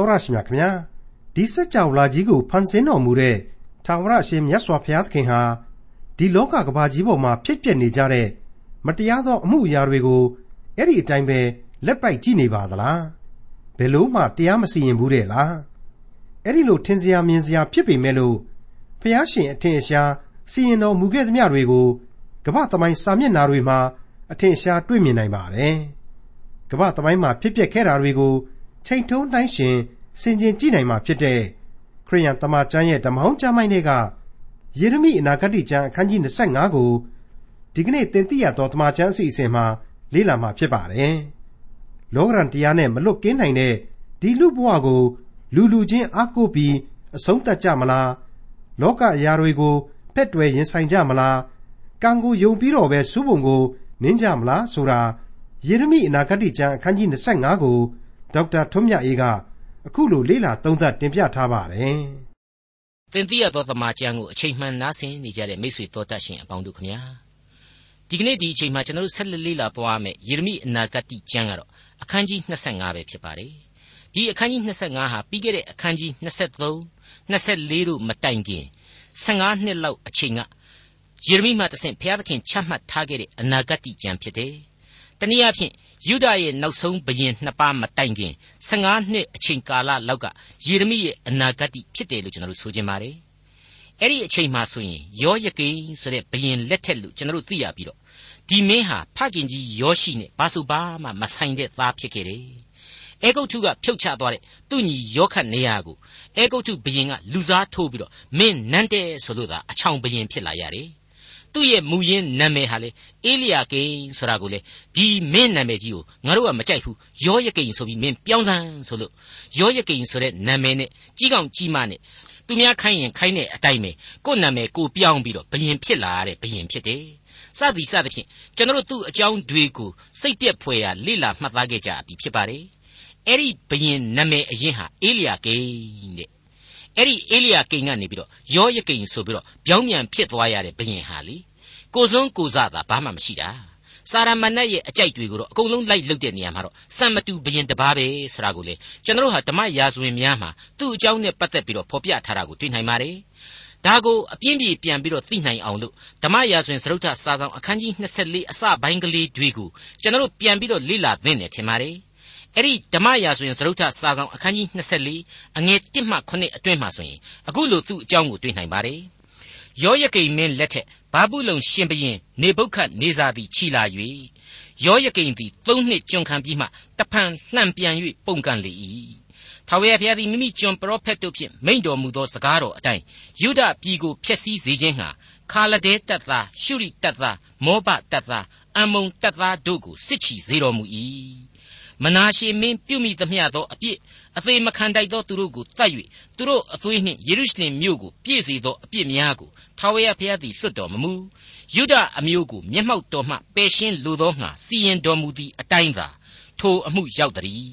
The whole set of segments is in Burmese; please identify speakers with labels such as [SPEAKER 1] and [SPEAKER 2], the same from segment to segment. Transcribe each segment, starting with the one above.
[SPEAKER 1] တော်ရရှိမြခင်ဗျာဒီစัจ java လာကြီးကိုဖန်ဆင်းတော်မူတဲ့ထာဝရအရှင်မြတ်စွာဘုရားသခင်ဟာဒီလောကကဘာကြီးပေါ်မှာဖြစ်ပျက်နေကြတဲ့မတရားသောအမှုအရာတွေကိုအဲ့ဒီအတိုင်းပဲလက်ပိုက်ကြည့်နေပါသလားဘယ်လို့မှတရားမစီရင်ဘူးတဲ့လားအဲ့ဒီလိုထင်စရာမြင်စရာဖြစ်ပေမဲ့လို့ဘုရားရှင်အထင်ရှားစီရင်တော်မူခဲ့သမျှတွေကိုကမ္ဘာသမိုင်းစာမျက်နှာတွေမှာအထင်ရှားတွေ့မြင်နိုင်ပါတယ်ကမ္ဘာသမိုင်းမှာဖြစ်ပျက်ခဲ့တာတွေကို ချိန်ထုံးနှိုင်းရှင်ဆင်ခြင်ကြည့်နိုင်မှာဖြစ်တဲ့ခရိယန်တမန်ကျမ်းရဲ့ဓမ္မဟောင်းကျမ်းပိုင်းတွေကယေရမိအနာဂတ်ကျမ်းအခန်းကြီး25ကိုဒီကနေ့သင်သိရသောတမန်ကျမ်းအစီအစဉ်မှာလေ့လာမှာဖြစ်ပါတယ်။လောကရန်တရားနဲ့မလွတ်ကင်းနိုင်တဲ့ဒီလူဘဝကို လူလူချင်းအားကိုးပြီးအဆုံးသတ်ကြမလား။လောကအရာတွေကိုဖက်တွယ်ရင်ဆိုင်ကြမလား။ကံကိုယုံပြီးတော့ပဲစူးပုံကိုနင်းကြမလားဆိုတာယေရမိအနာဂတ်ကျမ်းအခန်းကြီး25ကို ဒေါက်တာထွန်းမြတ်အေးကအခုလိုလေ့လာသုံးသပ်တင်ပြထားပါတယ်။
[SPEAKER 2] သင်သိရသောသမာကျမ်းကိုအချိန်မှန်နားဆင်နေကြတဲ့မိတ်ဆွေတော်တတ်ရှင်အပေါင်းတို့ခမညာဒီကနေ့ဒီအချိန်မှာကျွန်တော်တို့ဆက်လက်လေ့လာသွားမယ်ယေရမိအနာဂတ်ကျမ်းကတော့အခန်းကြီး25ပဲဖြစ်ပါတယ်။ဒီအခန်းကြီး25ဟာပြီးခဲ့တဲ့အခန်းကြီး23 24တို့မတိုင်ခင်15နှစ်လောက်အချိန်ကယေရမိမှတဆင့်ဘုရားသခင်ချမှတ်ထားခဲ့တဲ့အနာဂတ်ကျမ်းဖြစ်တယ်။တနည်းအားဖြင့် ယုဒရဲ့နောက်ဆုံးဘရင်နှစ်ပါးမတိုင်ခင်15နှစ်အချိန်ကာလလောက်ကယေရမိရဲ့အနာဂတ်ဖြစ်တယ်လို့ကျွန်တော်တို့ဆိုချင်ပါတယ်။အဲ့ဒီအချိန်မှဆိုရင်ယောယကိဆိုတဲ့ဘရင်လက်ထက်လို့ကျွန်တော်တို့သိရပြီးတော့ဒီမင်းဟာဖခင်ကြီးယောရှိနဲ့ဘာဆိုဘာမှမဆိုင်တဲ့သားဖြစ်ခဲ့တယ်။အဲဂုတ်ထုကဖြုတ်ချသွားတဲ့သူ့ညီယောခတ်နေရာကိုအဲဂုတ်ထုဘရင်ကလူစားထိုးပြီးတော့မင်းနန်းတဲ့ဆိုလို့သာအချောင်ဘရင်ဖြစ်လာရတယ် သူ့ရဲ့မူရင်းနာမည်ဟာလေအေလိယာကိန်ဆိုတာကိုလေဒီမင်းနာမည်ကြီးကိုငါတို့ကမကြိုက်ဘူးယောယကိန်ဆိုပြီးမင်းပြောင်းစမ်းဆိုလို့ယောယကိန်ဆိုတဲ့နာမည်နဲ့ကြီးကောင်ကြီးမနဲ့သူများခိုင်းရင်ခိုင်းတဲ့အတိုင်းပဲကို့နာမည်ကိုပြောင်းပြီးတော့ဘယင်ဖြစ်လာတဲ့ဘယင်ဖြစ်တယ်စသည်စသဖြင့်ကျွန်တော်တို့သူ့အကြောင်းတွေကိုစိတ်ပြက်ဖွယ်ရာလိလာမှတ်သားခဲ့ကြပြီဖြစ်ပါတယ်အဲ့ဒီဘယင်နာမည်အရင်ဟာအေလိယာကိန်တဲ့ အဲ့ဒီအေလိယာကိန်ကနေပြီးတော့ယောယကိန်ဆိုပြီးတော့ပြောင်းပြန်ဖြစ်သွားရတဲ့ဘယင်ဟာလေကိုစွန်းကိုစသာဘာမှမရှိတာစာရမဏတ်ရဲ့အကြိုက်တွေကိုတော့အကုန်လုံးလိုက်လုတဲ့နေရာမှာတော့စံမတူဘယင်တပါးပဲဆိုတာကိုလေကျွန်တော်တို့ဟာဓမ္မရာဇဝင်များမှာသူ့အကြောင်းနဲ့ပတ်သက်ပြီးတော့ဖော်ပြထားတာကိုတွေ့နိုင်ပါတယ်ဒါကိုအပြင်းပြေပြန်ပြီးတော့သိနိုင်အောင်လို့ဓမ္မရာဇဝင်စရုပ်ထစာဆောင်အခန်းကြီး24အစပိုင်းကလေးတွေကိုကျွန်တော်တို့ပြန်ပြီးတော့လေ့လာသင့်တယ်ထင်ပါတယ် အဲ့ဒီဓမ္မရာဆိုရင်သရုတ်ထစာဆောင်အခန်းကြီး24အငယ်1မှ9အတွင်းမှာဆိုရင်အခုလိုသူ့အကြောင်းကိုတွေ့နိုင်ပါတယ်။ယောယကိန်မင်းလက်ထက်ဘာဘူးလုံရှင်ဘရင်နေဗုခတ်နေဇာသည်ခြိလာ၍ယောယကိန်သည်သုံးနှစ်ကျွန်ခံပြီးမှတဖန်လှန့်ပြန်၍ပုန်ကန်လေ၏။ထာဝရဘုရားသည်မိမိကျွန်ပရောဖက်တို့ဖြင့်မိန့်တော်မူသောစကားတော်အတိုင်းယုဒပြည်ကိုဖျက်ဆီးစေခြင်းဟာခါလဒဲတပ်သားရှုရိတပ်သားမောဘတပ်သားအမ္မုန်တပ်သားတို့ကိုစစ်ချီစေတော်မူ၏ မနာရှေမင်းပြုမိသမျှသောအပြစ်အသေးမခံတိုက်သောသူတို့ကိုတတ်၍သူတို့အသွေးနှင့်ယေရုရှလင်မြို့ကိုပြည့်စေသောအပြစ်များကိုထာဝရဘုရားသည်လွတ်တော်မမူယုဒအမျိုးကိုမျက်မှောက်တော်မှပယ်ရှင်းလိုသောငါစီရင်တော်မူသည့်အတိုင်းသာထိုအမှုရောက်သည်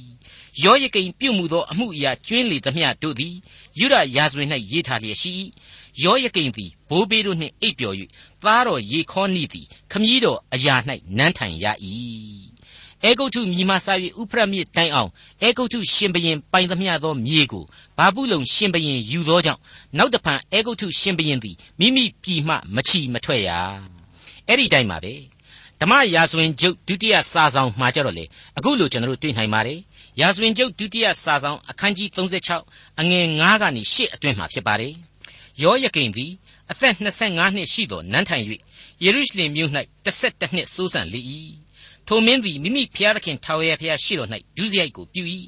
[SPEAKER 2] ယောယကိန်ပြုမှုသောအမှုအရာကျွင်းလေသမျှတို့သည်ယုဒရာဇဝင်၌ရေးထားလျက်ရှိယောယကိန်သည်ဘိုးဘေးတို့နှင့်အိပ်ပျော်၍သားတော်ယေခေါနိသည်ခမည်းတော်အရာ၌နန်းထိုင်ရ၏ အဲဂုတ်ထုမြည်မှစ၍ဥဖရမြစ်တိုင်အောင်အဲဂုတ်ထုရှင်ဘရင်ပိုင်သမျှသောမြေကိုဘာဘူးလုံရှင်ဘရင်ယူသောကြောင့်နောက်တဖန်အဲဂုတ်ထုရှင်ဘရင်သည်မိမိပြည်မှမချီမထွက်ရအဲ့ဒီတိုင်းပါပဲဓမ္မရာဇဝင်ကျုပ်ဒုတိယစာဆောင်မှာကြတော့လေအခုလိုကျွန်တော်တို့တွေ့နိုင်ပါတယ်ရာဇဝင်ကျုပ်ဒုတိယစာဆောင်အခန်းကြီး36အငယ်9ကနေ10အတွင်းမှာဖြစ်ပါတယ်ယောယကိန်သည်အသက်25နှစ်ရှိသောနန်းထိုင်၍ယေရုရှလင်မြို့၌12နှစ်စိုးစံလေ၏ ထိုမင်းသည်မိမိဖျားသခင်ထာဝရဘုရားရှေ့တော်၌ဒုစရိုက်ကိုပြု၏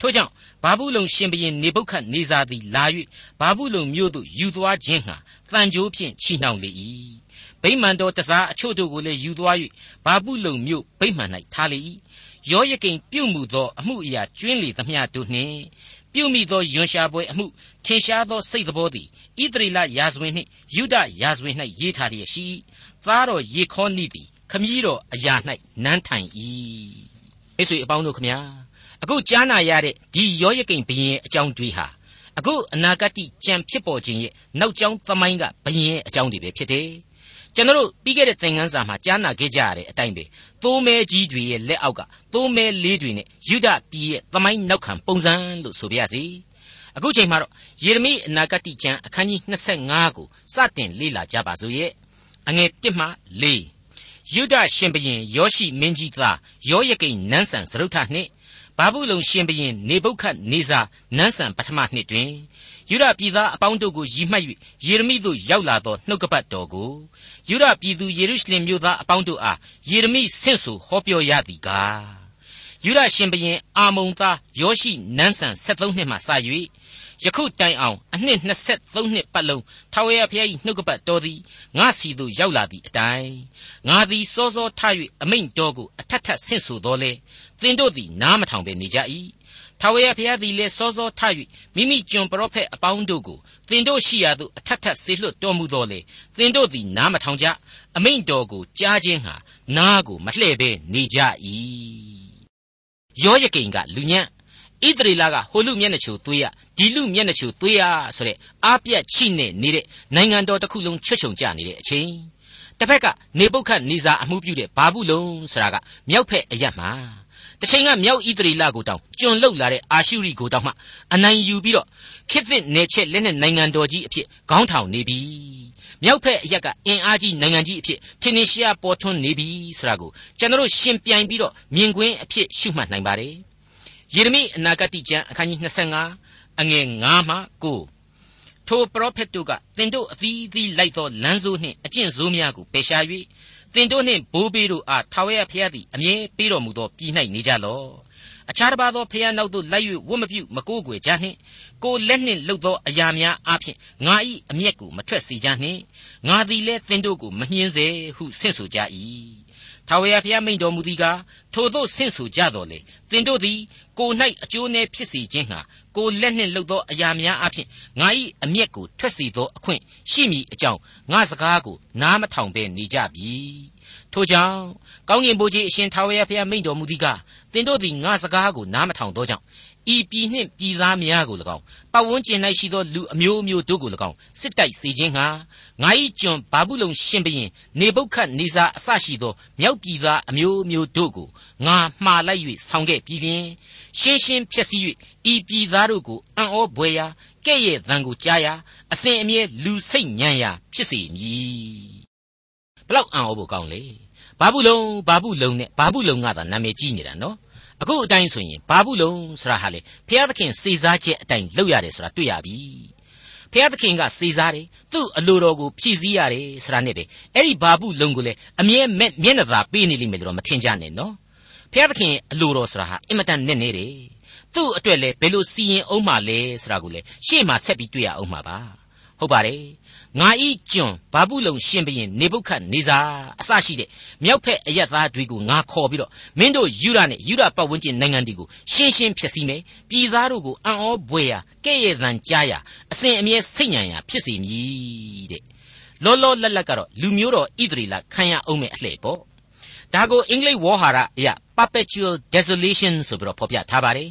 [SPEAKER 2] ထို့ကြောင့်ဘာဘူးလုံရှင်ဘရင်နေပုခတ်နေဇာသည်လာ၍ဘာဘူးလုံမြို့သို့ယူသွားခြင်းဟာတန်ကြိုးဖြင့်ချီနှောင်လေ၏ဗိမာန်တော်တစားအချို့တို့ကိုလည်းယူသွား၍ဘာဘူးလုံမြို့ဗိမာန်၌ထားလေ၏ယောယကိန်ပြုတ်မှုသောအမှုအရာကျွင်းလေသမျှတို့နှင့်ပြုမိသောယွန်ရှာပွဲအမှုထင်ရှားသောစိတ်သဘောသည်ဣသရေလရာဇဝင်နှင့်ယုဒရာဇဝင်၌ရေးထားလျက်ရှိသားတော်ယေခေါနိသည် ခမည်းတော်အရာ၌နန်းထိုင်၏မိတ်ဆွေအပေါင်းတို့ခမညာအခုကြားနာရတဲ့ဒီယောယကိန်ဘရင်ရဲ့အကြောင်းတွေဟာအခုအနာဂတ်ကြံဖြစ်ပေါ်ခြင်းရဲ့နောက်ကျောင်းသမိုင်းကဘရင်ရဲ့အကြောင်းတွေပဲဖြစ်တယ်ကျွန်တော်တို့ပြီးခဲ့တဲ့သင်ခန်းစာမှာကြားနာခဲ့ကြရတဲ့အတိုင်းပဲသိုးမဲကြီးတွေရဲ့လက်အောက်ကသိုးမဲလေးတွေနဲ့ယူဒပြည်ရဲ့သမိုင်းနောက်ခံပုံစံလို့ဆိုပြရစီအခုချိန်မှာတော့ယေရမိအနာဂတ်ကျမ်းအခန်းကြီး25ကိုစတင်လေ့လာကြပါစို့ရဲ့အငယ်1မှ4 ယူဒရှင်ဘရင်ယောရှိမင်းကြီးသားယောယကိန်နန်းဆန်စရုထနှင့်ဘာဘူးလုံရှင်ဘရင်နေဗုခတ်နေဇာနန်းဆန်ပထမနှစ်တွင်ယူဒပြည်သားအပေါင်းတို့ကိုရည်မှတ်၍ယေရမိသို့ရောက်လာသောနှုတ်ကပတ်တော်ကိုယူဒပြည်သူယေရုရှလင်မြို့သားအပေါင်းတို့အားယေရမိဆင့်ဆိုဟောပြောရသည်ကားယူဒရှင်ဘရင်အာမုန်သားယောရှိနန်းဆန်73နှစ်မှစ၍ ယခုတိုင်အောင်အနှစ်23နှစ်ပတ်လုံးထာဝရဘုရား၏နှုတ်ကပတ်တော်သည်ငါစီသို့ရောက်လာသည့်အတိုင်းငါသည်စောစောထ၍အမိန့်တော်ကိုအထက်ထက်ဆင့်ဆိုတော်လေသင်တို့သည်နားမထောင်ဘဲနေကြ၏ထာဝရဘုရားသည်လည်းစောစောထ၍မိမိကျွန်ပရောဖက်အပေါင်းတို့ကိုသင်တို့ရှိရာသို့အထက်ထက်ဆေလွတ်တော်မူတော်လေသင်တို့သည်နားမထောင်ကြအမိန့်တော်ကိုကြားခြင်းဟာနားကိုမလှဲ့ဘဲနေကြ၏ယောယကိန်ကလူညံ့ ဣသရေလကဟိုလူမျက်နှာချိုသွေးရဒီလူမျက်နှာချိုသွေးရဆိုတဲ့အားပြတ်ချိနဲ့နေတဲ့နိုင်ငံတော်တစ်ခုလုံးချွတ်ချုံကြနေတဲ့အချိန်တစ်ဖက်ကနေပုတ်ခတ်နေစာအမှုပြုတဲ့ဘာဘူးလုံဆိုတာကမြောက်ဖက်အရက်မှာတချိန်ကမြောက်ဣသရေလကိုတောင်ကျွန်လုတ်လာတဲ့အာရှုရိကိုတောင်မှအနိုင်ယူပြီးတော့ခေတ်သစ်နယ်ချက်လက်နဲ့နိုင်ငံတော်ကြီးအဖြစ်ခေါင်းထောင်နေပြီမြောက်ဖက်အရက်ကအင်အားကြီးနိုင်ငံကြီးအဖြစ်ထင်ရှားပေါ်ထွန်းနေပြီဆိုတာကိုကျွန်တော်ရှင်ပြိုင်ပြီးတော့မြင်ကွင်းအဖြစ်ရှုမှတ်နိုင်ပါတယ် ယေရမိအနာဂတ်ကျမ်းအခန်းကြီး25အငယ်9မှ9ထိုပရောဖက်တို့ကသင်တို့အသီးသီးလိုက်သောလမ်းစိုးနှင့်အကျင့်ဆိုးများကိုပယ်ရှား၍သင်တို့နှင့်ဘိုးဘေးတို့အားထာဝရဘုရားသည်အမြဲပေးတော်မူသောပြည်၌နေကြလော့အခြားတစ်ပါးသောဖျားနောက်သို့လိုက်၍ဝတ်မပြုမကိုးကွယ်ကြနှင့်ကိုလက်နှင့်လှုပ်သောအရာများအပြင်ငါ၏အမျက်ကိုမထွက်စေကြနှင့်ငါသည်လည်းသင်တို့ကိုမနှင်းစေဟုဆင့်ဆိုကြ၏ ထာဝရဘုရားမိန့်တော်မူသည်ကားထိုသို့ဆင့်ဆိုကြတော်လေသင်တို့သည်ကို၌အကျိုးနည်းဖြစ်စေခြင်းဟာကိုလက်နှင့်လှုပ်သောအရာများအပြင်ငါ၏အမျက်ကိုထွက်စေသောအခွင့်ရှိမည်အကြောင်းငါစကားကိုနားမထောင်ဘဲနေကြပြီထိုကြောင့်ကောင်းကင်ဘုရားအရှင်ထာဝရဘုရားမိန့်တော်မူသည်ကားသင်တို့သည်ငါစကားကိုနားမထောင်သောကြောင့် ဤပြည်နှင့်ပြည်သားများကို၎င်းပတ်ဝန်းကျင်၌ရှိသောလူအမျိုးမျိုးတို့ကို၎င်းစစ်တိုက်စေခြင်းဟာငါ၏ကျွန်ဘာဘူးလုံရှင်ဘရင်နေပုတ်ခတ်နေစာအစရှိသောမြောက်ပြည်သားအမျိုးမျိုးတို့ကိုငါမှားလိုက်၍ဆောင်ခဲ့ပြီးလျင်ရှင်းရှင်းဖြစ်စည်း၍ဤပြည်သားတို့ကိုအံ့ဩဘွယ်ရာကဲ့ရဲ့သံကိုကြားရာအစဉ်အမြဲလူစိတ်ညံရာဖြစ်စေမည်ဘလောက်အံ့ဩဖို့ကောင်းလေဘာဘူးလုံဘာဘူးလုံနဲ့ဘာဘူးလုံကသာနာမည်ကြီးနေတာနော် အခုအတိုင်းဆိုရင်ဘာဘူးလုံဆိုတာဟာလေဘုရားသခင်စေစားချက်အတိုင်းလုပ်ရတယ်ဆိုတာတွေ့ရပြီဘုရားသခင်ကစေစားတယ်သူ့အလိုတော်ကိုဖြည့်ဆည်းရတယ်ဆိုတာနဲ့ပဲအဲ့ဒီဘာဘူးလုံကိုလေအမြဲမျက်နှာသာပေးနေလိမ့်မယ်လို့မထင်ကြနဲ့နော်ဘုရားသခင်အလိုတော်ဆိုတာဟာအင်မတန်နဲ့နေတယ်သူ့အတွက်လေဘယ်လိုစီရင်အောင်မှလဲဆိုတာကိုလေရှေ့မှာဆက်ပြီးတွေ့ရအောင်မှာပါဟုတ်ပါတယ် ငါဤကျွန်ဘာဘူးလုံရှင်ဘရင်နေပုခတ်နေစာအစရှိတဲ့မြောက်ဖက်အရက်သားတွေကိုငါခေါ်ပြီးတော့မင်းတို့ယူရနဲ့ယူရပတ်ဝန်းကျင်နိုင်ငံတွေကိုရှင်းရှင်းဖြစ်စီမယ်ပြည်သားတို့ကိုအံ့ဩဘွယ်ရာကဲ့ရဲ့သံကြားရာအစဉ်အမြဲစိတ်ညံရာဖြစ်စီမည်တဲ့လောလောလတ်လတ်ကတော့လူမျိုးတော်ဣသရေလခံရအောင်မဲ့အလှဲ့ပေါ့ဒါကိုအင်္ဂလိပ်ဝေါ်ဟာရအရာ perpetual desolation ဆိုပြီးတော့ဖော်ပြထားပါတယ်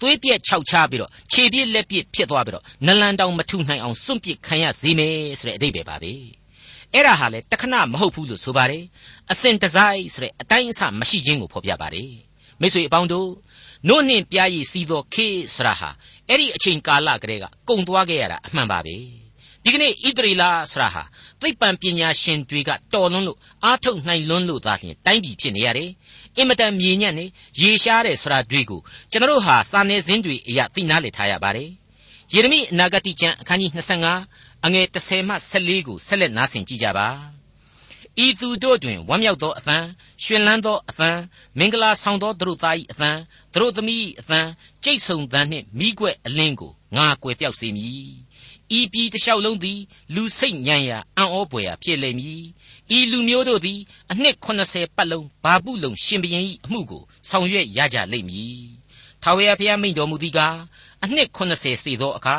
[SPEAKER 2] သွေးပြက်ခြောက်ချပြီးတော့ခြေပြက်လက်ပြက်ဖြစ်သွားပြီးတော့နလန်တောင်မထုနိုင်အောင်စွန့်ပစ်ခံရစေမယ်ဆိုတဲ့အဓိပ္ပာယ်ပါပဲအဲ့ဒါဟာလေတခဏမဟုတ်ဘူးလို့ဆိုပါတယ်အစဉ်တစိုက်ဆိုတဲ့အတိုင်းအဆမရှိခြင်းကိုဖော်ပြပါတယ်မိတ်ဆွေအပေါင်းတို့နို့နှင့်ပြားရည်စီးသောခေဆရာဟာအဲ့ဒီအချိန်ကာလကလေးကကုံသွားခဲ့ရတာအမှန်ပါပဲဒီကနေ့ဣသရေလဆရာဟာသိပ္ပံပညာရှင်တွေကတော်လွန်းလို့အားထုတ်နိုင်လွန်းလို့သာလျှင်တိုင်းပြည်ဖြစ်နေရတယ် အင်မတန်မြေညံ့နေရေရှားတဲ့ဆရာတွေကိုကျွန်တော်ဟာစာနယ်ဇင်းတွေအရာသိနာလေထားရပါတယ်ယေရမိအနာဂတိကျမ်းအခန်းကြီး25အငယ်30မှ14ကိုဆက်လက်နားဆင်ကြကြပါဤသူတို့တွင်ဝမ်းမြောက်သောအသံရှင်လန်းသောအသံမင်္ဂလာဆောင်သောသူတို့သား၏အသံသူတို့သမီး၏အသံကြိတ်ဆုံသံနှင့်မိကွက်အလင်းကိုငါကွယ်ပြောက်စေမည်ဤပြည်တစ်လျှောက်လုံးသည်လူစိတ်ညံရာအံ့ဩပွေရာဖြစ်လိမ့်မည် ဤလူမျိုးတို့သည်အနှစ်80ပတ်လုံးဘာပုလုံရှင်ဘရင်၏အမှုကိုဆောင်ရွက်ရကြလိမ့်မည်ထာဝရဘုရားမိန့်တော်မူသည်ကားအနှစ်80စေသောအခါ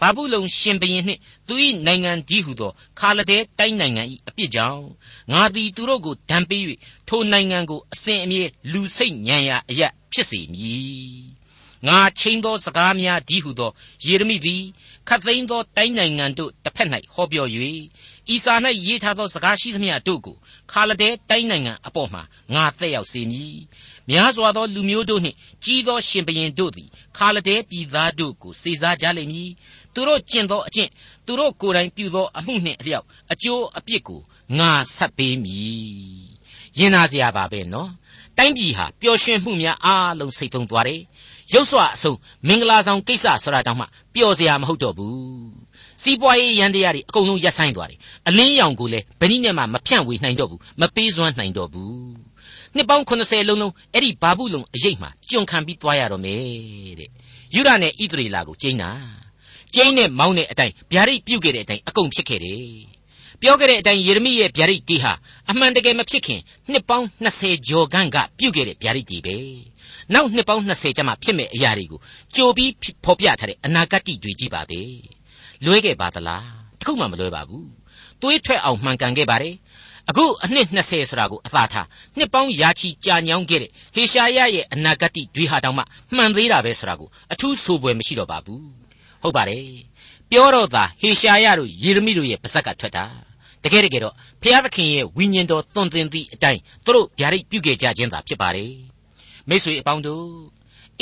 [SPEAKER 2] ဘာဘူးလုံရှင်ဘရင်နှင့်သူ၏နိုင်ငံကြီးဟုသောခါလဒဲတိုင်းနိုင်ငံ၏အပြစ်ကြောင့်ငါသည်သူတို့ကိုဒဏ်ပေး၍ထိုနိုင်ငံကိုအစဉ်အမြဲလူစိတ်ညံရာအရဖြစ်စေမည်ငါချိန်သောစကားများဒီဟုသောယေရမိသည်ခတ်သိမ်းသောတိုင်းနိုင်ငံတို့တစ်ဖက်၌ဟောပြော၍ ဤစာ၌ရေးထားသောစကားရှိသမျှတို့ကိုခါလဒဲတိုင်းနိုင်ငံအပေါ်မှာငါသက်ရောက်စေမည်များစွာသောလူမျိုးတို့နှင့်ကြီးသောရှင်ဘရင်တို့သည်ခါလဒဲပြည်သားတို့ကိုစေစားကြလိမ့်မည်သူတို့ကျင့်သောအကျင့်သူတို့ကိုယ်တိုင်ပြုသောအမှုနှင့်အလျောက်အကျိုးအပြစ်ကိုငါဆက်ပေးမည်ရင်နာစရာပါပဲနော်တိုင်းပြည်ဟာပျော်ရွှင်မှုများအားလုံးစိတ်သုံးသွားတယ်ရုပ်စွာအဆုံးမင်္ဂလာဆောင်ကိစ္စဆိုတာတောင်မှပျော်စရာမဟုတ်တော့ဘူး စီးပွားရေးရန်တရားတွေအကုန်လုံးရပ်ဆိုင်းသွားတယ်အလင်းရောင်ကိုလည်းဘယ်နည်းနဲ့မှမဖြန့်ဝေနိုင်တော့ဘူးမပေးစွမ်းနိုင်တော့ဘူးနှစ်ပေါင်း80လုံးလုံးအဲ့ဒီဘာဘူးလုံအရေးမှကျွန်ခံပြီးသွားရတော့မယ်တဲ့ယူရနဲ့ဣသရေလကိုကျိန်းတာကျိန်းနဲ့မောင်းတဲ့အတိုင်းဗျာဒိတ်ပြုတ်ခဲ့တဲ့အတိုင်းအကုန်ဖြစ်ခဲ့တယ်ပြောခဲ့တဲ့အတိုင်းယေရမိရဲ့ဗျာဒိတ်တီဟာအမှန်တကယ်မဖြစ်ခင်နှစ်ပေါင်း20ကျော်ခန့်ကပြုတ်ခဲ့တဲ့ဗျာဒိတ်တီပဲနောက်နှစ်ပေါင်း20ကျမှဖြစ်မဲ့အရာတွေကိုကြိုပြီးဖော်ပြထားတဲ့အနာဂတ်တွေကြီးပါပဲ လွဲခဲ့ပါသလားတခုမှမလွဲပါဘူးသွေးထွက်အောင်မှန်ကန်ခဲ့ပါတယ်အခုအနှစ်20ဆိုတာကိုအသာထားနှစ်ပေါင်းရာချီကြာညောင်းခဲ့တဲ့ဟေရှာယရဲ့အနာဂတ်တွေဟာတောင်မှမှန်သေးတာပဲဆိုတာကိုအထူးဆိုပွဲမရှိတော့ပါဘူးဟုတ်ပါတယ်ပြောတော့သာဟေရှာယတို့ယေရမိတို့ရဲ့ပါဇက်ကထွက်တာတကယ်တကယ်တော့ဖျားသခင်ရဲ့ဝိညာဉ်တော်သွန်သင်သည့်အတိုင်းသူတို့ဗျာဒိတ်ပြုခဲ့ကြခြင်းသာဖြစ်ပါတယ်မိတ်ဆွေအပေါင်းတို့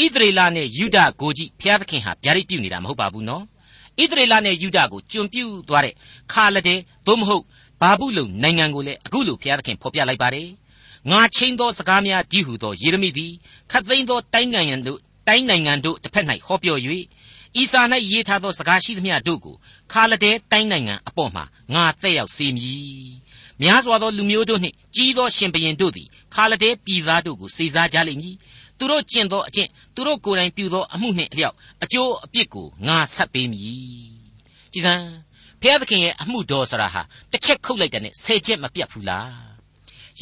[SPEAKER 2] ဣသရေလနဲ့ယူဒကိုကြီးဖျားသခင်ဟာဗျာဒိတ်ပြုနေတာမဟုတ်ပါဘူးနော် ဣသရေလနဲ့ယူဒကိုကျွန်ပြုသွားတဲ့ခါလဒဲသို့မဟုတ်ဘာဘူးလုံနိုင်ငံကိုလည်းအခုလိုဘုရားသခင်ဖော်ပြလိုက်ပါတယ်ငါချင်းသောစကားများဒီဟုသောယေရမိသည်ခတ်သိမ်းသောတိုင်းနိုင်ငံတို့တိုင်းနိုင်ငံတို့တစ်ဖက်၌ဟောပြော၍ဤစာ၌ရေးထားသောစကားရှိသမျှတို့ကိုခါလဒဲတိုင်းနိုင်ငံအပေါ်မှာငါတက်ရောက်စေမည်များစွာသောလူမျိုးတို့နှင့်ကြီးသောရှင်ဘရင်တို့သည်ခါလဒဲပြည်သားတို့ကိုစေစားကြလိမ့်မည် သူတို့ကျင့်သောအကျင့်သူတို့ကိုယ်တိုင်ပြုသောအမှုနှင့်အလျောက်အကျိုးအပြစ်ကိုငါဆက်ပေးမည်ကြည်စမ်းဘုရားသခင်ရဲ့အမှုတော်ဆရာဟာတစ်ချက်ခုတ်လိုက်တဲ့နဲ့ဆယ်ချက်မပြတ်ဘူးလား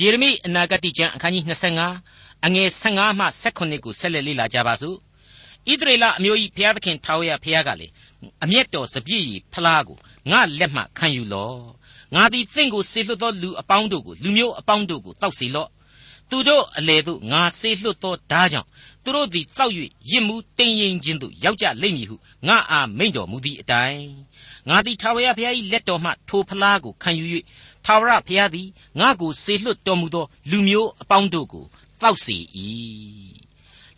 [SPEAKER 2] ယေရမိအနာဂတိကျမ်းအခန်းကြီး25အငယ်15မှ18ကိုဆက်လက်လေ့လာကြပါစို့ဣသရေလအမျိုးကြီးဘုရားသခင်ထာဝရဘုရားကလေအမျက်တော်စပြည့်ရီဖလားကိုငါလက်မှခံယူလော့ငါသည်သင်ကိုဆေလွတ်သောလူအပေါင်းတို့ကိုလူမျိုးအပေါင်းတို့ကိုတောက်စီလော့ သူတို့အလေတို့ငါဆေလွတ်သောဓာကြောင့်သူတို့သည်တောက်၍ရစ်မှုတင်းရင်ချင်းသို့ရောက်ကြလိမ့်မည်ဟုငါအားမိန့်တော်မူသည့်အတိုင်းငါသည်ထာဝရဘုရား၏လက်တော်မှထိုဖလားကိုခံယူ၍ထာဝရဘုရားသည်ငါကိုဆေလွတ်တော်မူသောလူမျိုးအပေါင်းတို့ကိုတောက်စေ၏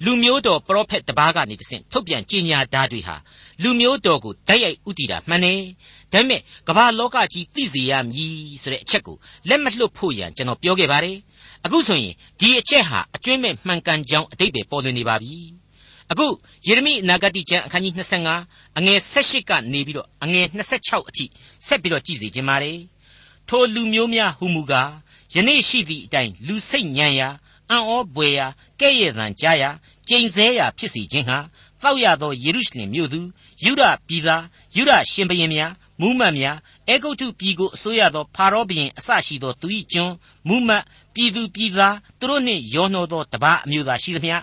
[SPEAKER 2] လူမျိုးတော်ပရောဖက်တပါးကနေတဆင့်ထုတ်ပြန်ကြေညာဓာတွေဟာလူမျိုးတော်ကိုတိုက်ရိုက်ဥတီတာမှန်တယ်ဒါပေမဲ့ကမ္ဘာလောကကြီးသိစေရမည်ဆိုတဲ့အချက်ကိုလက်မလွတ်ဖို့ရန်ကျွန်တော်ပြောခဲ့ပါတယ် အခုဆိုရင်ဒီအချက်ဟာအကျွင့်မဲ့မှန်ကန်ကြောင်းအတိတ်ပဲပေါ်လွင်နေပါပြီအခုယေရမိအနာဂတိကျမ်းအခန်းကြီး25အငယ်18ကနေပြီးတော့အငယ်26အထိဆက်ပြီးတော့ကြည့်စီခြင်းပါတယ်ထိုလူမျိုးများဟူမူကားယနေ့ရှိသည့်အတိုင်းလူစိတ်ညံရာအံ့ဩပွေရာကဲ့ရဲ့သံကြားရာကျိန်ဆဲရာဖြစ်စီခြင်းဟာတောက်ရသောယေရုရှလင်မြို့သူယူဒပြည်သားယူဒရှင်ဘရင်များ မူးမတ်များအေဂုတ်ထုပြည်ကိုအစိုးရသောဖာရောဘုရင်အစရှိသောသူ၏ကျွန်မူးမတ်ပြည်သူပြည်သားသူတို့နှင့်ရောနှောသောတပါးအမျိုးသားရှိသမျှ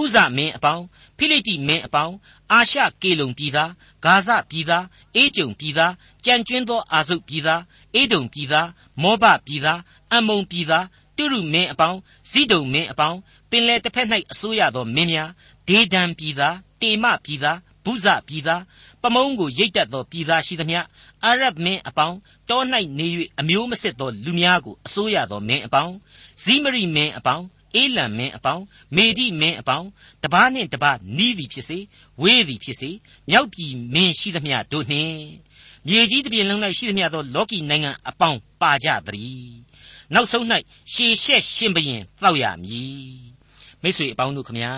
[SPEAKER 2] ဥဇမင်းအပေါင်းဖိလိတိမင်းအပေါင်းအာရှကေလုံပြည်သားဂါဇပြည်သားအေဂျုံပြည်သားကြံကျွင်းသောအာစုပြည်သားအေဒုံပြည်သားမောဘပြည်သားအမုံပြည်သားတုရုမင်းအပေါင်းဇိဒုံမင်းအပေါင်းပင်လေတစ်ဖက်၌အစိုးရသောမင်းများဒေဒံပြည်သားတေမပြည်သားဘုဇပြည်သား ပမုံးကိုရိတ်တက်သောပြည်သားရှိသမျှအာရဗ်မင်းအပေါင်းတော၌နေ၍အမျိုးမစစ်သောလူများကိုအစိုးရသောမင်းအပေါင်းဇိမရိမင်းအပေါင်းအေလံမင်းအပေါင်းမေဒိမင်းအပေါင်းတပားနှင့်တပားနီးသည်ဖြစ်စေဝေးသည်ဖြစ်စေမြောက်ပြည်မင်းရှိသမျှတို့နှင့်မြေကြီးတစ်ပြင်လုံး၌ရှိသမျှသောလောကီနိုင်ငံအပေါင်းပါကြသည်နောက်ဆုံး၌ရှေရှက်ရှင်ဘရင်တောက်ရမည်မိတ်ဆွေအပေါင်းတို့ခမညာ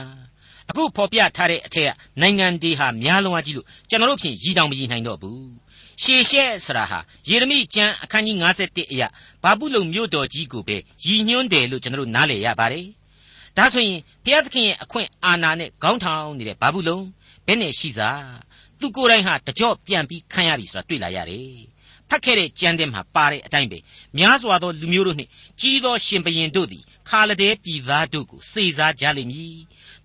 [SPEAKER 2] အခုဖော်ပြထားတဲ့အထက်ကနိုင်ငံတွေဟာများလွန်အားကြီးလို့ကျွန်တော်တို့ဖြင့်ရည်တောင်မရည်နိုင်တော့ဘူးရှေရှက်ဆရာဟာယေရမိကျမ်းအခန်းကြီး51အရာဘာပုလုံမြို့တော်ကြီးကိုပဲရည်ညွှန်းတယ်လို့ကျွန်တော်တို့နားလည်ရပါတယ်ဒါဆိုရင်ဘုရားသခင်ရဲ့အခွင့်အာဏာနဲ့ခေါင်းထောင်နေတဲ့ဘာပုလုံဘယ်နဲ့ရှိစားသူကိုယ်တိုင်ဟာတကြော့ပြန်ပြီးခံရပြီဆိုတာတွေ့လာရတယ်ဖတ်ခဲ့တဲ့ကြမ်းတဲ့မှာပါတဲ့အတိုင်းပဲများစွာသောလူမျိုးတို့နှင့်ကြီးသောရှင်ဘရင်တို့သည်ခါလဒဲပြည်သားတို့ကိုစေစားကြလိမ့်မည်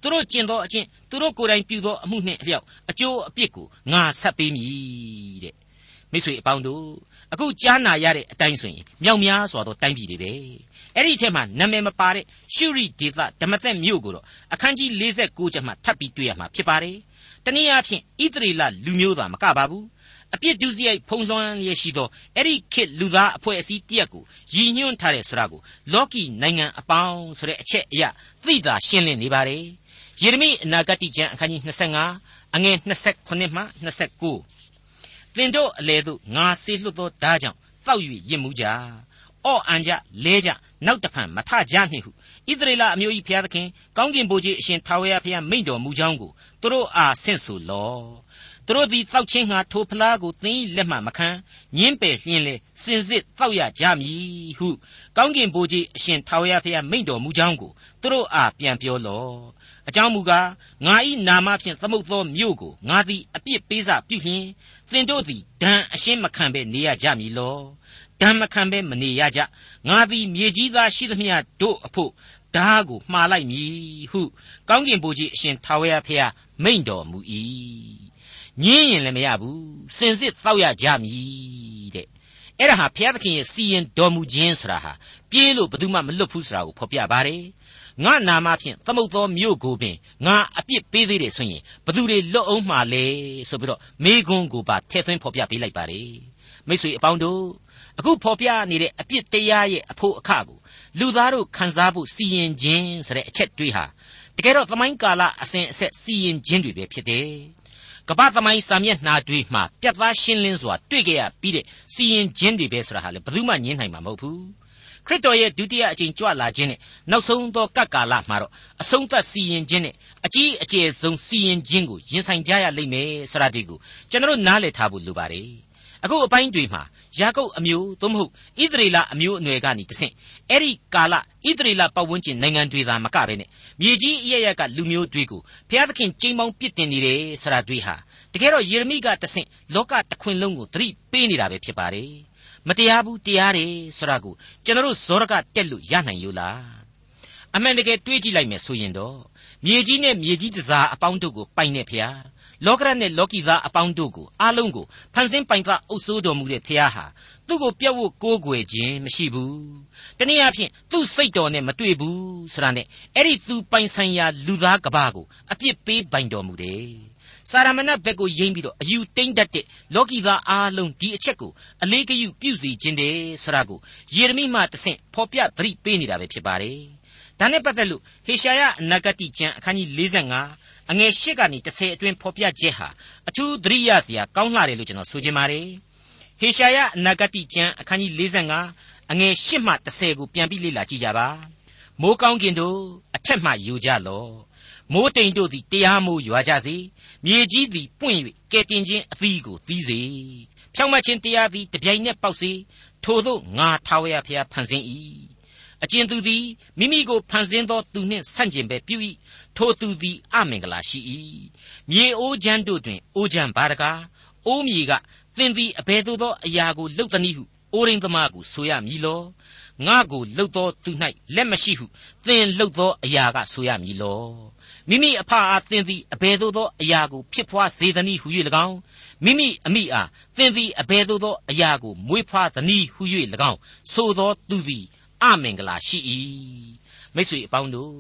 [SPEAKER 2] သူတို့ကျင့်သောအကျင့်သူတို့ကိုယ်တိုင်ပြုသောအမှုနှင့်အလျောက်အကျိုးအပြစ်ကိုငါဆက်ပေးမည်တဲ့မိတ်ဆွေအပေါင်းတို့အခုကြားနာရတဲ့အတိုင်းဆိုရင်မြောက်များစွာသောတိုင်းပြည်တွေပဲအဲ့ဒီအထက်မှာနာမည်မပါတဲ့ရှုရိဒေသဓမ္မသက်မြို့ကိုတော့အခန်းကြီး49ကျမ်းမှာထပ်ပြီးတွေ့ရမှာဖြစ်ပါတယ်တနည်းအားဖြင့်ဣသရေလလူမျိုးသားမကပါဘူးအပြစ်ဒုစရိုက်ဖုံးလွှမ်းရရှိသောအဲ့ဒီခေတ်လူသားအဖွဲ့အစည်းတရက်ကိုရည်ညွှန်းထားတဲ့ဆိုတာကိုလောကီနိုင်ငံအပေါင်းဆိုတဲ့အချက်အရသိတာရှင်းလင်းနေပါတယ် ယေရမိအနာဂတ်ကျမ်းအခန်းကြီး25အငယ်28မှ29သင်တို့အလေတို့ငါဆေးလွတ်သောဓာကြောင့်တောက်၍ရစ်မှုကြအော့အန်ကြလဲကြနောက်တဖန်မထကြနှင့်ဟုဣသရေလအမျိုး၏ဖျားသခင်ကောင်းကင်ဘုရားအရှင်ထာဝရဘုရားမိန့်တော်မူကြောင်းကိုသူတို့အားဆင့်ဆိုလော့သူတို့သည်တောက်ချင်းငါထိုဖလားကိုသင်၏လက်မှမခံညင်းပယ်လျင်းလေစင်စစ်တောက်ရကြမည်ဟုကောင်းကင်ဘုရားအရှင်ထာဝရဘုရားမိန့်တော်မူကြောင်းကိုသူတို့အားပြန်ပြောလော့ အကြောင်းမူကားငါ၏နာမဖြင့်သမုတ်သောမြို့ကိုငါသည်အပြစ်ပေးစပြုလျင်သင်တို့သည်ဒဏ်အရှင်းမခံဘဲနေရကြမည်လောဒဏ်မခံဘဲမနေရကြငါသည်မြေကြီးသားရှိသမျှတို့အဖို့ဓားကိုမှားလိုက်မည်ဟုကောင်းကင်ဘုရားအရှင်ထာဝရဘုရားမိန့်တော်မူ၏ညင်းရင်လည်းမရဘူးစင်စစ်တောက်ရကြမည်တဲ့အဲ့ဒါဟာဘုရားသခင်ရဲ့စီရင်တော်မူခြင်းဆိုတာဟာပြေးလို့ဘယ်သူမှမလွတ်ဘူးဆိုတာကိုဖော်ပြပါတယ် ငါနာမဖြင့်သမုတ်သောမြို့ကိုပင်ငါအပြစ်ပေးသေးတယ်ဆိုရင်ဘသူတွေလွတ်အောင်မှာလဲဆိုပြီးတော့မေကွန်းကိုပါထဲ့သွင်းဖော်ပြပေးလိုက်ပါတယ်မိတ်ဆွေအပေါင်းတို့အခုဖော်ပြနေတဲ့အပြစ်တရားရဲ့အဖို့အခကိုလူသားတို့ခံစားဖို့စီရင်ခြင်းဆိုတဲ့အချက်တွေးဟာတကယ်တော့သမိုင်းကာလအစဉ်အဆက်စီရင်ခြင်းတွေပဲဖြစ်တယ်ကမ္ဘာသမိုင်းစာမျက်နှာတွေမှာပြတ်သားရှင်းလင်းစွာတွေ့ကြရပြီးတဲ့စီရင်ခြင်းတွေပဲဆိုတာဟာလေဘယ်သူမှညင်းနိုင်မှာမဟုတ်ဘူး ခရစ်တော်ရဲ့ဒုတိယအကြိမ်ကြွလာခြင်းနဲ့နောက်ဆုံးသောကပ်ကာလမှာတော့အဆုံးသတ်စီရင်ခြင်းနဲ့အကြီးအကျယ်ဆုံးစီရင်ခြင်းကိုရင်ဆိုင်ကြရလိမ့်မယ်ဆိုတာဒီကိုကျွန်တော်နားလည်ထားဖို့လိုပါတယ်အခုအပိုင်းတွေမှာယာကုပ်အမျိုးသို့မဟုတ်ဣသရေလအမျိုးအနွယ်ကနေတဆင့်အဲ့ဒီကာလဣသရေလပတ်ဝန်းကျင်နိုင်ငံတွေသာမကပဲနဲ့မြေကြီးအရရက်ကလူမျိုးတွေကိုဘုရားသခင်ကြိမ်ပေါင်းပြစ်တင်နေတယ်ဆိုတာတွေဟာတကယ်တော့ယေရမိကတဆင့်လောကတခွင်လုံးကိုသတိပေးနေတာပဲဖြစ်ပါတယ် မတရားဘူးတရားတယ်ဆိုတာကိုကျွန်တော်ဇောရကတက်လို့ရနိုင်ယူလားအမှန်တကယ်တွေးကြည့်လိုက်မယ်ဆိုရင်တော့မြေကြီးနဲ့မြေကြီးတစားအပေါင်းတို့ကိုပိုင်နေဖျားလောကရနဲ့လောကီသားအပေါင်းတို့ကိုအားလုံးကိုဖန်ဆင်းပိုင်ကအုပ်စိုးတော်မူတဲ့ဖျားဟာသူ့ကိုပြတ်ဝတ်ကိုးကွယ်ခြင်းမရှိဘူးတနည်းအားဖြင့်သူ့စိတ်တော်နဲ့မတွေ့ဘူးဆိုတာနဲ့အဲ့ဒီသူပိုင်ဆိုင်ရာလူသားကဘာကိုအပြစ်ပေးပိုင်တော်မူတယ် စာရမဏတ်ဘက်ကိုယိမ့်ပြီးတော့အယူတိမ့်တတ်တဲ့လောကီသားအားလုံးဒီအချက်ကိုအလေးကယူပြုစီခြင်းတယ်ဆိုတာကိုယေရမိမှတဆင့်ဖော်ပြသတိပေးနေတာပဲဖြစ်ပါတယ်ဒါနဲ့ပတ်သက်လို့ဟေရှာယအနာဂတိကျမ်းအခန်းကြီး45အငယ်၈ကနေ30အတွင်းဖော်ပြချက်ဟာအထူးသတိရစရာကောင်းလှတယ်လို့ကျွန်တော်ဆိုချင်ပါတယ်ဟေရှာယအနာဂတိကျမ်းအခန်းကြီး45အငယ်၈မှ30ကိုပြန်ပြီးလေ့လာကြည့်ကြပါမိုးကောင်းကင်တို့အထက်မှယူကြလော့မိုးတိမ်တို့သည်တရားမိုးရွာကြစေ မြေကြီးသည်ပွင့်၍ကဲတင်ခြင်းအသီးကိုသီးစေဖြောင့်မတ်ခြင်းတရားသည်တပြိုင်နက်ပေါက်စေထို့သောငါထာဝရဘုရားဖန်ဆင်း၏အကျဉ်သူသည်မိမိကိုဖန်ဆင်းသောသူနှင့်ဆန့်ကျင်ဘဲပြု၏ထိုသူသည်အမင်္ဂလာရှိ၏မြေအိုးချမ်းတို့တွင်အိုးချမ်းပါတကားအိုးမြေကသင်သည်အဘယ်သို့သောအရာကိုလှုပ်သနည်းဟုအိုးရင်းသမားကိုဆိုရမည်လောငါကိုလှုပ်သောသူ၌လက်မရှိဟုသင်လှုပ်သောအရာကဆိုရမည်လော မိမိအဖအားသင်သည်အဘယ်သို့သောအရာကိုဖြစ်ဖွားစေသနည်းဟု၍၎င်းမိမိအမိအားသင်သည်အဘယ်သို့သောအရာကိုမွေးဖွားသနည်းဟု၍၎င်းဆိုသောသူသည်အမင်္ဂလာရှိ၏မိတ်ဆွေအပေါင်းတို့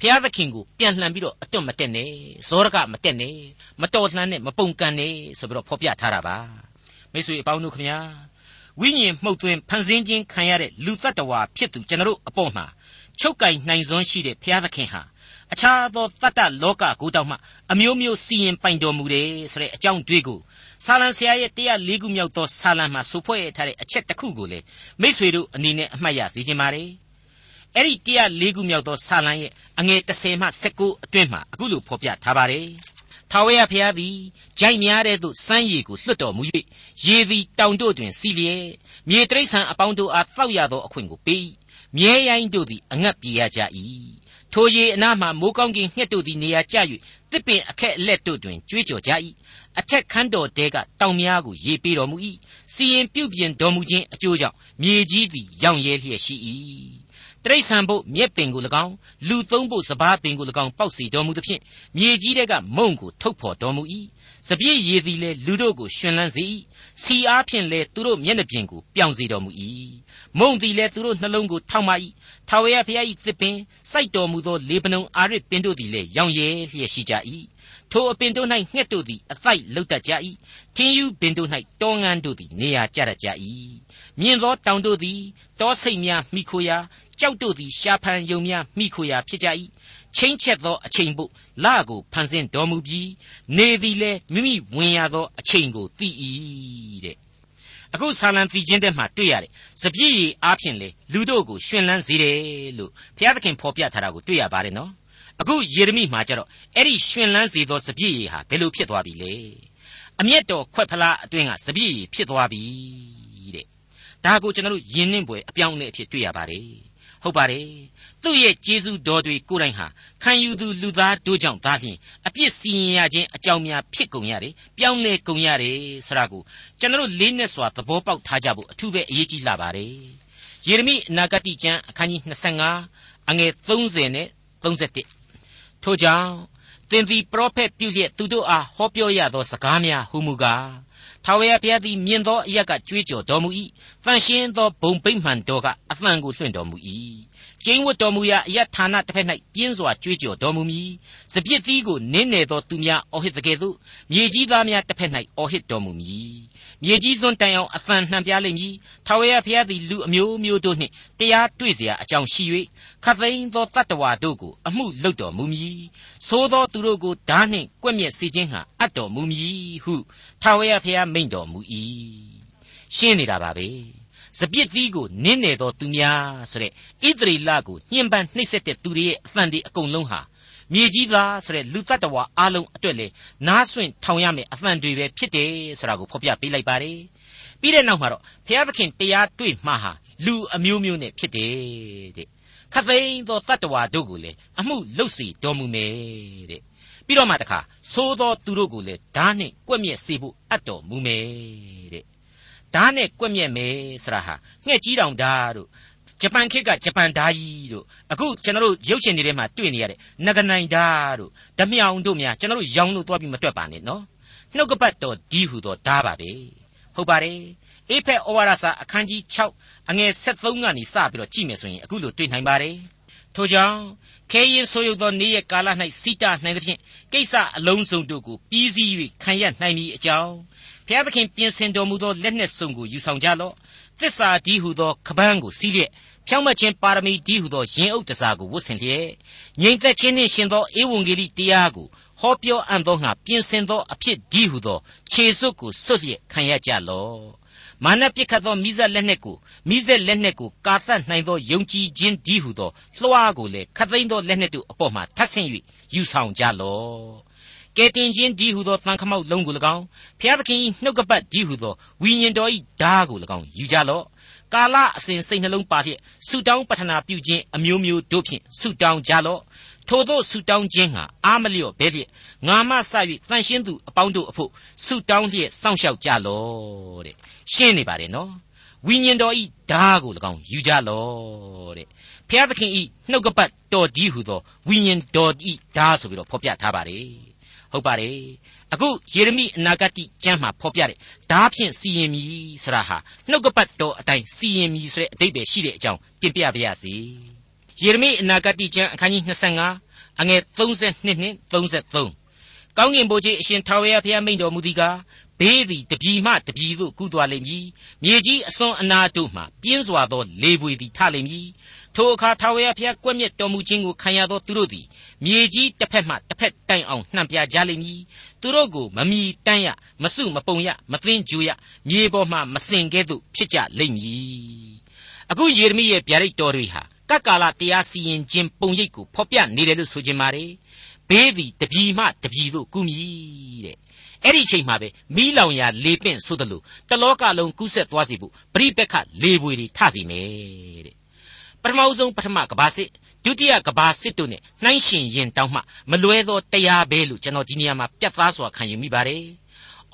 [SPEAKER 2] ဖျားသခင်ကိုပြန်လှန်ပြီးတော့အတွန့်မတက်နဲ့ဇောရကမတက်နဲ့မတော်လှန်နဲ့မပုန်ကန်နဲ့ဆိုပြီးတော့ဖော်ပြထားတာပါမိတ်ဆွေအပေါင်းတို့ခမညာဝိညာဉ်မှုတ်သွင်းဖန်ဆင်းခြင်းခံရတဲ့လူတ attva ဖြစ်သူကျွန်တော်တို့အပေါ်မှာချုပ်ကင်နိုင်စွမ်းရှိတဲ့ဘုရားသခင်ဟာ အခြားသောတတ္တလောကကိုတောင်မှအမျိုးမျိုးစီရင်ပိုင်တော်မူတယ်ဆိုတဲ့အကြောင်းတွေကိုဆာလံဆရာရဲ့တရား၄ခုမြောက်သောဆာလံမှာဆိုဖွဲ့ထားတဲ့အချက်တစ်ခုကိုလေမိษွေတို့အနေနဲ့အမှတ်ရစေခြင်းပါတယ်အဲ့ဒီတရား၄ခုမြောက်သောဆာလံရဲ့အငယ်30မှ19အတွင်းမှာအခုလိုဖော်ပြထားပါတယ်ထာဝရဘုရားသည်ကြိုက်များတဲ့သို့စမ်းရည်ကိုလွှတ်တော်မူ၍ရေသည်တောင်တို့တွင်စီလျက်မြေတရိษံအပေါင်းတို့အားတောက်ရသောအခွင့်ကိုပေး၏မြဲရိုင်းတို့သည်အငတ်ပြေရကြ၏ ထိုရေအနားမှမိုးကောင်းကင်ငှက်တို့သည်နေရာကျ၍တစ်ပင်အခက်အလက်တို့တွင်ကြွေးကြော်ကြ၏အထက်ခန်းတော်တဲကတောင်များကိုရေပေးတော်မူ၏စီရင်ပြုတ်ပြင်တော်မူခြင်းအကျိုးကြောင့်မြေကြီးသည်ရောင်ရဲလျက်ရှိ၏တတရိษံဖို့မြက်ပင်ကို၎င်းလူသုံးဖို့စပားပင်ကို၎င်းပေါက်စီတော်မူသဖြင့်မြေကြီးတဲကမုံကိုထုတ်ဖော်တော်မူ၏စပြည့်ရည်သည်လည်းလူတို့ကိုရှင်လန်းစေ၏စီအားဖြင့်လည်းသူတို့မျက်နှာပြင်ကိုပြောင်စေတော်မူ၏ မုံသည်လည်းသူတို့နှလုံးကိုထောက်မ၏ထာဝရဘုရား၏သစ်ပင်စိုက်တော်မူသောလေဗနုန်အာရစ်ပင်တို့သည်လည်းရောင်ရဲလျက်ရှိကြ၏ထိုအပင်တို့၌ငှက်တို့သည်အသိုက်လုတ်တတ်ကြ၏ထင်းယူပင်တို့၌တောငန်းတို့သည်နေရာကျတတ်ကြ၏မြင်သောတောင်တို့သည်တောဆိတ်များမိခိုရာကြောက်တို့သည်ရှားဖန်ယုံများမိခိုရာဖြစ်ကြ၏ချင်းချက်သောအချိန်ဖို့လကိုဖန်ဆင်းတော်မူပြီးနေသည်လည်းမိမိဝင်ရသောအချိန်ကိုသိ၏တဲ့ အခုဆာလံတီချင်းတဲ့မှာတွေ့ရတယ်စပြည့်ရည်အားဖြင့်လေလူတို့ကိုရှင်လန်းစေတယ်လို့ဘုရားသခင်ဖော်ပြထားတာကိုတွေ့ရပါတယ်နော်အခုယေရမိမှာကျတော့အဲ့ဒီရှင်လန်းစေသောစပြည့်ရည်ဟာဘယ်လိုဖြစ်သွားပြီလဲအမျက်တော်ခွက်ဖလားအတွင်းကစပြည့်ရည်ဖြစ်သွားပြီတဲ့ဒါကိုကျွန်တော်တို့ယဉ်နှင်းပွဲအပြောင်းအလဲအဖြစ်တွေ့ရပါတယ်ဟုတ်ပါတယ် သူ့ရဲ့ကျေးဇူးတော်တွေကိုယ်တိုင်ဟာခံယူသူလူသားတို့ကြောင့်သာလျှင်အပြစ်စီရင်ရခြင်းအကြောင်းများဖြစ်ကုန်ရတယ်ပြောင်းလဲကုန်ရတယ်ဆရာကိုကျွန်တော်လေးနဲ့စွာသဘောပေါက်ထားကြဖို့အထူးပဲအရေးကြီးလာပါတယ်ယေရမိအနာဂတိကျမ်းအခန်းကြီး25အငယ်30နဲ့31ထို့ကြောင့်သင်သည်ပရောဖက်ပြုလျက်သူတို့အားဟောပြောရသောစကားများဟုမူကားထာဝရဘုရားသည်မြင်သောအရက်ကကြွေးကြော်တော်မူ၏တန်ရှင်းသောဘုံဗိမ္မာန်တော်ကအသံကိုလွှင့်တော်မူ၏ ကျင်းဝတ်တော်မူရာအရဌာနတစ်ဖက်၌ပြင်းစွာကြွေးကြော်တော်မူမည်စပြစ်သီးကိုနင်းနယ်သောသူများအော်ဟစ်တကယ်သို့မြေကြီးသားများတစ်ဖက်၌အော်ဟစ်တော်မူမည်မြေကြီးစွန်းတိုင်အောင်အသံနှံပြလိမ့်မည်ထာဝရဘုရားသည်လူအမျိုးမျိုးတို့နှင့်တရားတွေ့เสียအကြောင်းရှိ၍ခသိန်းသောတတ္တဝါတို့ကိုအမှုလုပ်တော်မူမည်သို့သောသူတို့ကိုဓာနှင့်ကွက်မြက်စေခြင်းဟာအပ်တော်မူမည်ဟုထာဝရဘုရားမိန့်တော်မူ၏ရှင်းနေတာပါပဲ စပြစ်သီးကိုနင်းနေသောသူများဆိုတဲ့ဣသရေလကိုညှဉ်းပန်းနှိပ်စက်တဲ့သူတွေရဲ့အသံတွေအကုန်လုံးဟာမြေကြီးသားဆိုတဲ့လူတ attva အားလုံးအတွက်လေနားဆွင့်ထောင်ရမယ်အသံတွေပဲဖြစ်တယ်ဆိုတာကိုဖော်ပြပေးလိုက်ပါတယ်ပြီးတဲ့နောက်မှာတော့ဘုရားသခင်တရားတွေ့မှဟာလူအမျိုးမျိုးနဲ့ဖြစ်တယ်တဲ့ခသိန်းသောတ attva တို့ကိုလေအမှုလုပ်စီတော်မူမယ်တဲ့ပြီးတော့မှတခါသိုးသောသူတို့ကိုလည်းဓာတ်နဲ့ကွက်မြက်စေဖို့အပ်တော်မူမယ်တဲ့ ဓာတ်နဲ့ကွက်မြက်မယ်ဆိုတာဟာငှက်ကြီးတောင်ဓာတ်တို့ဂျပန်ခေတ်ကဂျပန်ဓာကြီးတို့အခုကျွန်တော်တို့ရုပ်ရှင်တွေထဲမှာတွေ့နေရတဲ့နဂနိုင်ဓာတို့ဓမြောင်တို့များကျွန်တော်တို့ရောင်းလို့သွားပြီးမတွက်ပါနဲ့နော်နှုတ်ကပတ်တော်ဒီဟုသောဓာပါပဲဟုတ်ပါတယ်အေဖက်ဩဝါဒစာအခန်းကြီး6အငယ်73ကနေစပြီးတော့ကြည့်မယ်ဆိုရင်အခုလိုတွေ့နိုင်ပါတယ်ထို့ကြောင့်ခဲရင်ဆိုးရုပ်သောနေ့ရက်ကာလ၌စိတနိုင်သဖြင့်ကိစ္စအလုံးစုံတို့ကိုပြီးစီး၍ခံရနိုင်မည်အကြောင်း ဘုရားသခင်ပြင်ဆင်တော်မူသောလက်နှင့်စုံကိုယူဆောင်ကြလော့သစ္စာဒီဟုသောခပန်းကိုစီးလျက်ဖြောင့်မတ်ခြင်းပါရမီဒီဟုသောရင်အုပ်တစားကိုဝတ်ဆင်လျက်ငြိမ်သက်ခြင်းနှင့်ရှင်သောဧဝံဂေလိတရားကိုဟောပြောအံ့သောငါပြင်ဆင်သောအဖြစ်ဒီဟုသောခြေစွပ်ကိုစွတ်လျက်ခံရကြလော့မာနပြစ်ခတ်သောမိဇက်လက်နှင့်ကိုမိဇက်လက်နှင့်ကိုကာသတ်နိုင်သောယုံကြည်ခြင်းဒီဟုသောလွှားကိုလည်းခတ်သိမ်းသောလက်နှင့်တို့အပေါ်မှာထပ်ဆင့်၍ယူဆောင်ကြလော့ ကဲတင်ခြင်းဒီဟုသောတန်ခမောက်လုံးကို၎င်းဖျားသခင်၏နှုတ်ကပတ်ဒီဟုသောဝိညာဉ်တော်၏ဓာကို၎င်းယူကြလော့ကာလအစဉ်စိတ်နှလုံးပါဖြင့်ဆုတောင်းပတနာပြုခြင်းအမျိုးမျိုးတို့ဖြင့်ဆုတောင်းကြလော့ထို့သောဆုတောင်းခြင်းဟာအာမလျော့ဘဲလျက်ငါမဆ၍တန်ရှင်းသူအပေါင်းတို့အဖို့ဆုတောင်းလျက်စောင့်ရှောက်ကြလော့တဲ့ရှင်းနေပါတယ်နော်ဝိညာဉ်တော်ဤဓာကို၎င်းယူကြလော့တဲ့ဖျားသခင်ဤနှုတ်ကပတ်တော်ဒီဟုသောဝိညာဉ်တော်ဤဓာဆိုပြီးတော့ဖော်ပြထားပါတယ် ဟုတ်ပါတယ်အခုယေရမိအနာဂတ်ကျမ်းမှာဖော်ပြတဲ့ဓာဖြင့်စီရင်မည်ဆရာဟာနှုတ်ကပတ်တော်အတိုင်းစီရင်မည်ဆိုတဲ့အတိတ်ပဲရှိတဲ့အကြောင်းတင်ပြပါရစေယေရမိအနာဂတ်ကျမ်းအခန်းကြီး25အငယ်32နှင့်33ကောင်းကင်ဘုရားအရှင်ထာဝရဘုရားမိန့်တော်မူသည်ကား ဘေးသည်တပြီမှတပြီသို့ကူးသွားလိမ့်မည်မြေကြီးအစွန်းအနာတို့မှပြင်းစွာသောလေပွေသည်ထလိမ့်မည်ထိုအခါထာဝရဘုရားကွက်မြက်တော်မူခြင်းကိုခံရသောသူတို့သည်မြေကြီးတစ်ဖက်မှတစ်ဖက်တိုင်အောင်နှံပြကြလိမ့်မည်သူတို့ကိုမမီတန်းရမစုမပုံရမသိင်းကြူရမြေပေါ်မှမစင်ကဲ့သို့ဖြစ်ကြလိမ့်မည်အခုယေရမိရဲ့ဗျာဒိတ်တော်တွေဟာကပ်ကာလတရားစီရင်ခြင်းပုံရိပ်ကိုဖော်ပြနေတယ်လို့ဆိုချင်ပါတယ်ဘေးသည်တပြီမှတပြီသို့ကူးမည်တဲ့ အဲ့ဒီအချိန်မှာပဲမီးလောင်ရာလေပင့်ဆိုသလိုတလောကလုံးကူးဆက်သွားစီဖို့ပရိပက္ခလေပွေတွေထစီမယ်တဲ့ပထမဆုံးပထမကဘာစစ်ဒုတိယကဘာစစ်တို့နဲ့နှိုင်းရှင်ရင်တောင်းမှမလွဲသောတရားပဲလို့ကျွန်တော်ဒီနေရာမှာပြတ်သားစွာခံယူမိပါတယ်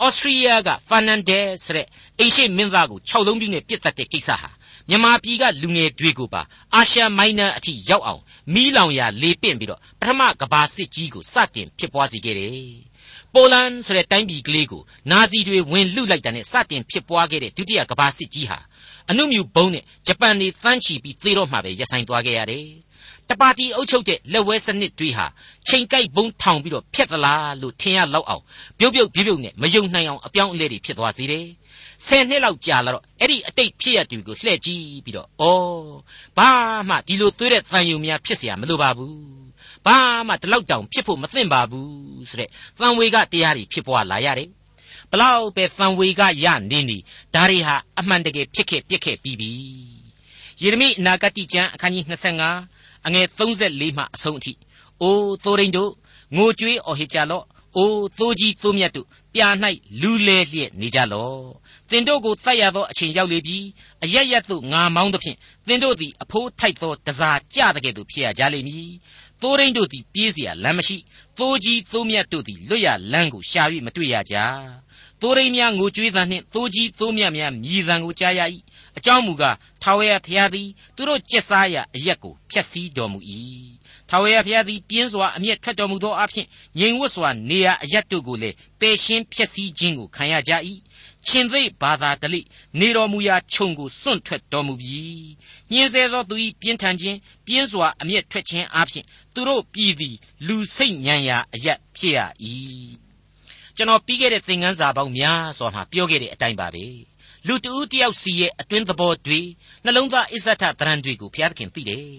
[SPEAKER 2] ဩစတြီးယားကဖာနန်ဒဲဆိုတဲ့အိမ်ရှိမင်းသားကို6လုံးပြည့်နဲ့ပြစ်တတ်တဲ့ကိစ္စဟာမြန်မာပြည်ကလူငယ်တွေကိုပါအာရှမိုင်းနာအထိရောက်အောင်မီးလောင်ရာလေပင့်ပြီးတော့ပထမကဘာစစ်ကြီးကိုစတင်ဖြစ်ပွားစေခဲ့တယ် ပိုလန်ဆိုတဲ့တိုင်းပြည်ကလေးကိုနာဇီတွေဝင်လူလိုက်တာနဲ့စတင်ဖြစ်ပွားခဲ့တဲ့ဒုတိယကဘာစစ်ကြီးဟာအနုမြူဘုံနဲ့ဂျပန်တွေတန်းချီပြီးသေတော့မှပဲရပ်ဆိုင်သွားခဲ့ရတယ်။တပါတီအုပ်ချုပ်တဲ့လက်ဝဲစနစ်တွေဟာချိန်ကိုက်ဘုံထောင်ပြီးတော့ဖျက်သလားလို့ထင်ရလောက်အောင်ပြုတ်ပြုတ်ပြုတ်ပြုတ်နဲ့မယုံနိုင်အောင်အပြောင်းအလဲတွေဖြစ်သွားစေတယ်။ဆယ်နှစ်လောက်ကြာလာတော့အဲ့ဒီအတိတ်ဖြစ်ရတူကိုလှည့်ကြည့်ပြီးတော့ဩဘာမှဒီလိုသွေးတဲ့တန်ယုံများဖြစ်เสียမလိုပါဘူး။ ဘာမှဒီလောက်တောင်ဖြစ်ဖို့မသင့်ပါဘူးဆိုတဲ့သံဝေကတရားတွေဖြစ်ပွားလာရတယ်။ဘလောက်ပဲသံဝေကရနေနေဒါတွေဟာအမှန်တကယ်ဖြစ်ခဲ့ပြက်ခဲ့ပြီးပြီယေရမိအနာဂတိကျမ်းအခန်းကြီး25အငယ်34မှအဆုံးအထိအိုးသိုးရင်းတို့ငိုကြွေးအော်ဟစ်ကြလော့အိုးသိုးကြီးသိုးမြတ်တို့ပြာ၌လူလဲလျက်နေကြလော့တင်တို့ကိုတတ်ရသောအချိန်ရောက်လေပြီအရရက်တို့ငါမောင်းသဖြင့်တင်တို့သည်အဖိုးထိုက်သောတစားကြတဲ့ကဲ့သို့ဖြစ်ရကြလိမ့်မည် သိုးရင်းတို့သည်ပြေးเสียလမ်းမရှိသိုးကြီးသိုးမြတ်တို့သည်လွတ်ရလမ်းကိုရှာ၍မတွေ့ရကြသိုးရင်းများငိုကြွေးသံနှင့်သိုးကြီးသိုးမြတ်များမြည်သံကိုကြားရ၏အကြောင်းမူကားထာဝရဘုရားသည်သူတို့ကျက်စားရအရက်ကိုဖျက်ဆီးတော်မူ၏ထာဝရဘုရားသည်ပြင်းစွာအမျက်ထွက်တော်မူသောအဖြစ်ငြိမ်ဝတ်စွာနေရအရက်တို့ကိုလည်းပယ်ရှင်းဖျက်ဆီးခြင်းကိုခံရကြ၏ ရှင်သိဘာသာတလိနေတော်မူရာခြုံကိုစွန့်ထွက်တော်မူပြီညင်းဆဲသောသူ၏ပြင်းထန်ခြင်းပြင်းစွာအမျက်ထွက်ခြင်းအဖြစ်သူတို့ပြည်သည်လူစိတ်ညံရာအရက်ဖြစ်ရ၏ကျွန်တော်ပြီးခဲ့တဲ့သင်ခန်းစာပေါင်းများစွာမှာပြောခဲ့တဲ့အတိုင်းပါပဲလူတဦးတယောက်စီရဲ့အတွင်းသဘောတွေနှလုံးသားအစ္ဆထတရံတွေကိုဘုရားသခင်သိတယ်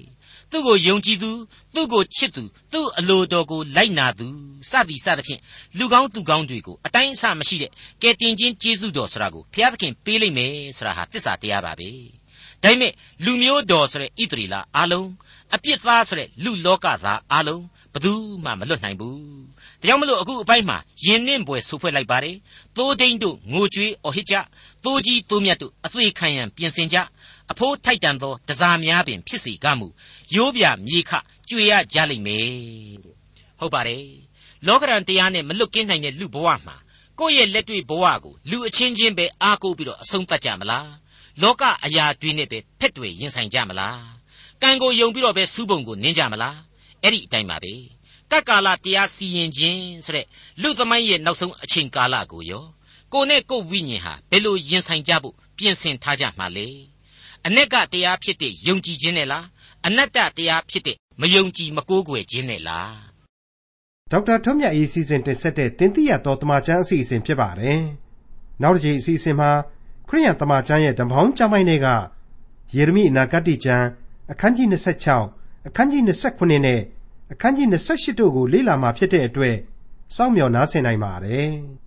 [SPEAKER 2] သူ့ကိုယုံကြည်သူသူ့ကိုချစ်သူသူ့အလိုတော်ကိုလိုက်နာသူစသည်စသဖြင့်လူကောင်းသူကောင်းတွေကိုအတိုင်းအဆမရှိတဲ့ကဲတင်ချင်းကျေးဇူးတော်ဆိုတာကိုဘုရားသခင်ပေးလိုက်မယ်ဆိုတာဟာသစ္စာတရားပါပဲဒါပေမဲ့လူမျိုးတော်ဆိုတဲ့ဣသရေလအားလုံးအပြစ်သားဆိုတဲ့လူလောကသားအားလုံးဘယ်သူမှမလွတ်နိုင်ဘူးဒါကြောင့်မလို့အခုအပိုင်းမှာယင်နှင့်ပွဲဆူဖွဲ့လိုက်ပါတယ်သိုးဒိန်တို့ငိုကြွေးအော်ဟစ်ကြသိုးကြီးသိုးမြတ်တို့အသွေးခံရန်ပြင်ဆင်ကြ အဖိုးထိုက်တန်သောတစားများပင်ဖြစ်စေကမူရိုးပြမြေခကြွေရကြလိမ့်မယ်ဟုတ်ပါတယ်လောကရန်တရားနဲ့မလွတ်ကင်းနိုင်တဲ့လူဘဝမှာကိုယ့်ရဲ့လက်တွေ့ဘဝကိုလူအချင်းချင်းပဲအားကိုးပြီးတော့အဆုံးသတ်ကြမလားလောကအရာတွေနဲ့ပဲဖက်တွေရင်ဆိုင်ကြမလားကံကိုယုံပြီးတော့ပဲစူးပုံကိုနင်းကြမလားအဲ့ဒီအတိုင်းပါပဲကတ်ကာလတရားစီရင်ခြင်းဆိုတဲ့လူသမိုင်းရဲ့နောက်ဆုံးအချိန်ကာလကိုရောကိုနဲ့ကိုဝိညာဉ်ဟာဘယ်လိုရင်ဆိုင်ကြဖို့ပြင်ဆင်ထားကြမှာလဲ အ내ကတရားဖြစ်တဲ့ယုံကြည်ခြင်းနဲ့လားအနတ္တတရားဖြစ်တဲ့မယုံကြည်မကိုးကွယ်ခြင်းနဲ့လား
[SPEAKER 1] ဒေါက်တာထွန်းမြတ်အေးစီစဉ်တင်ဆက်တဲ့တင်ပြရတော်တမချန်းအစီအစဉ်ဖြစ်ပါတယ်နောက်တစ်ချိန်အစီအစဉ်မှာခရိယန်တမချန်းရဲ့ဓမ္မောင်းကျမ်းပိုင်းတွေကယေရမိအနာဂတ်ကျမ်းအခန်းကြီး26အခန်းကြီး29နဲ့အခန်းကြီး28တို့ကိုလေ့လာမှာဖြစ်တဲ့အတွက်စောင့်မျှော်နားဆင်နိုင်ပါတယ်။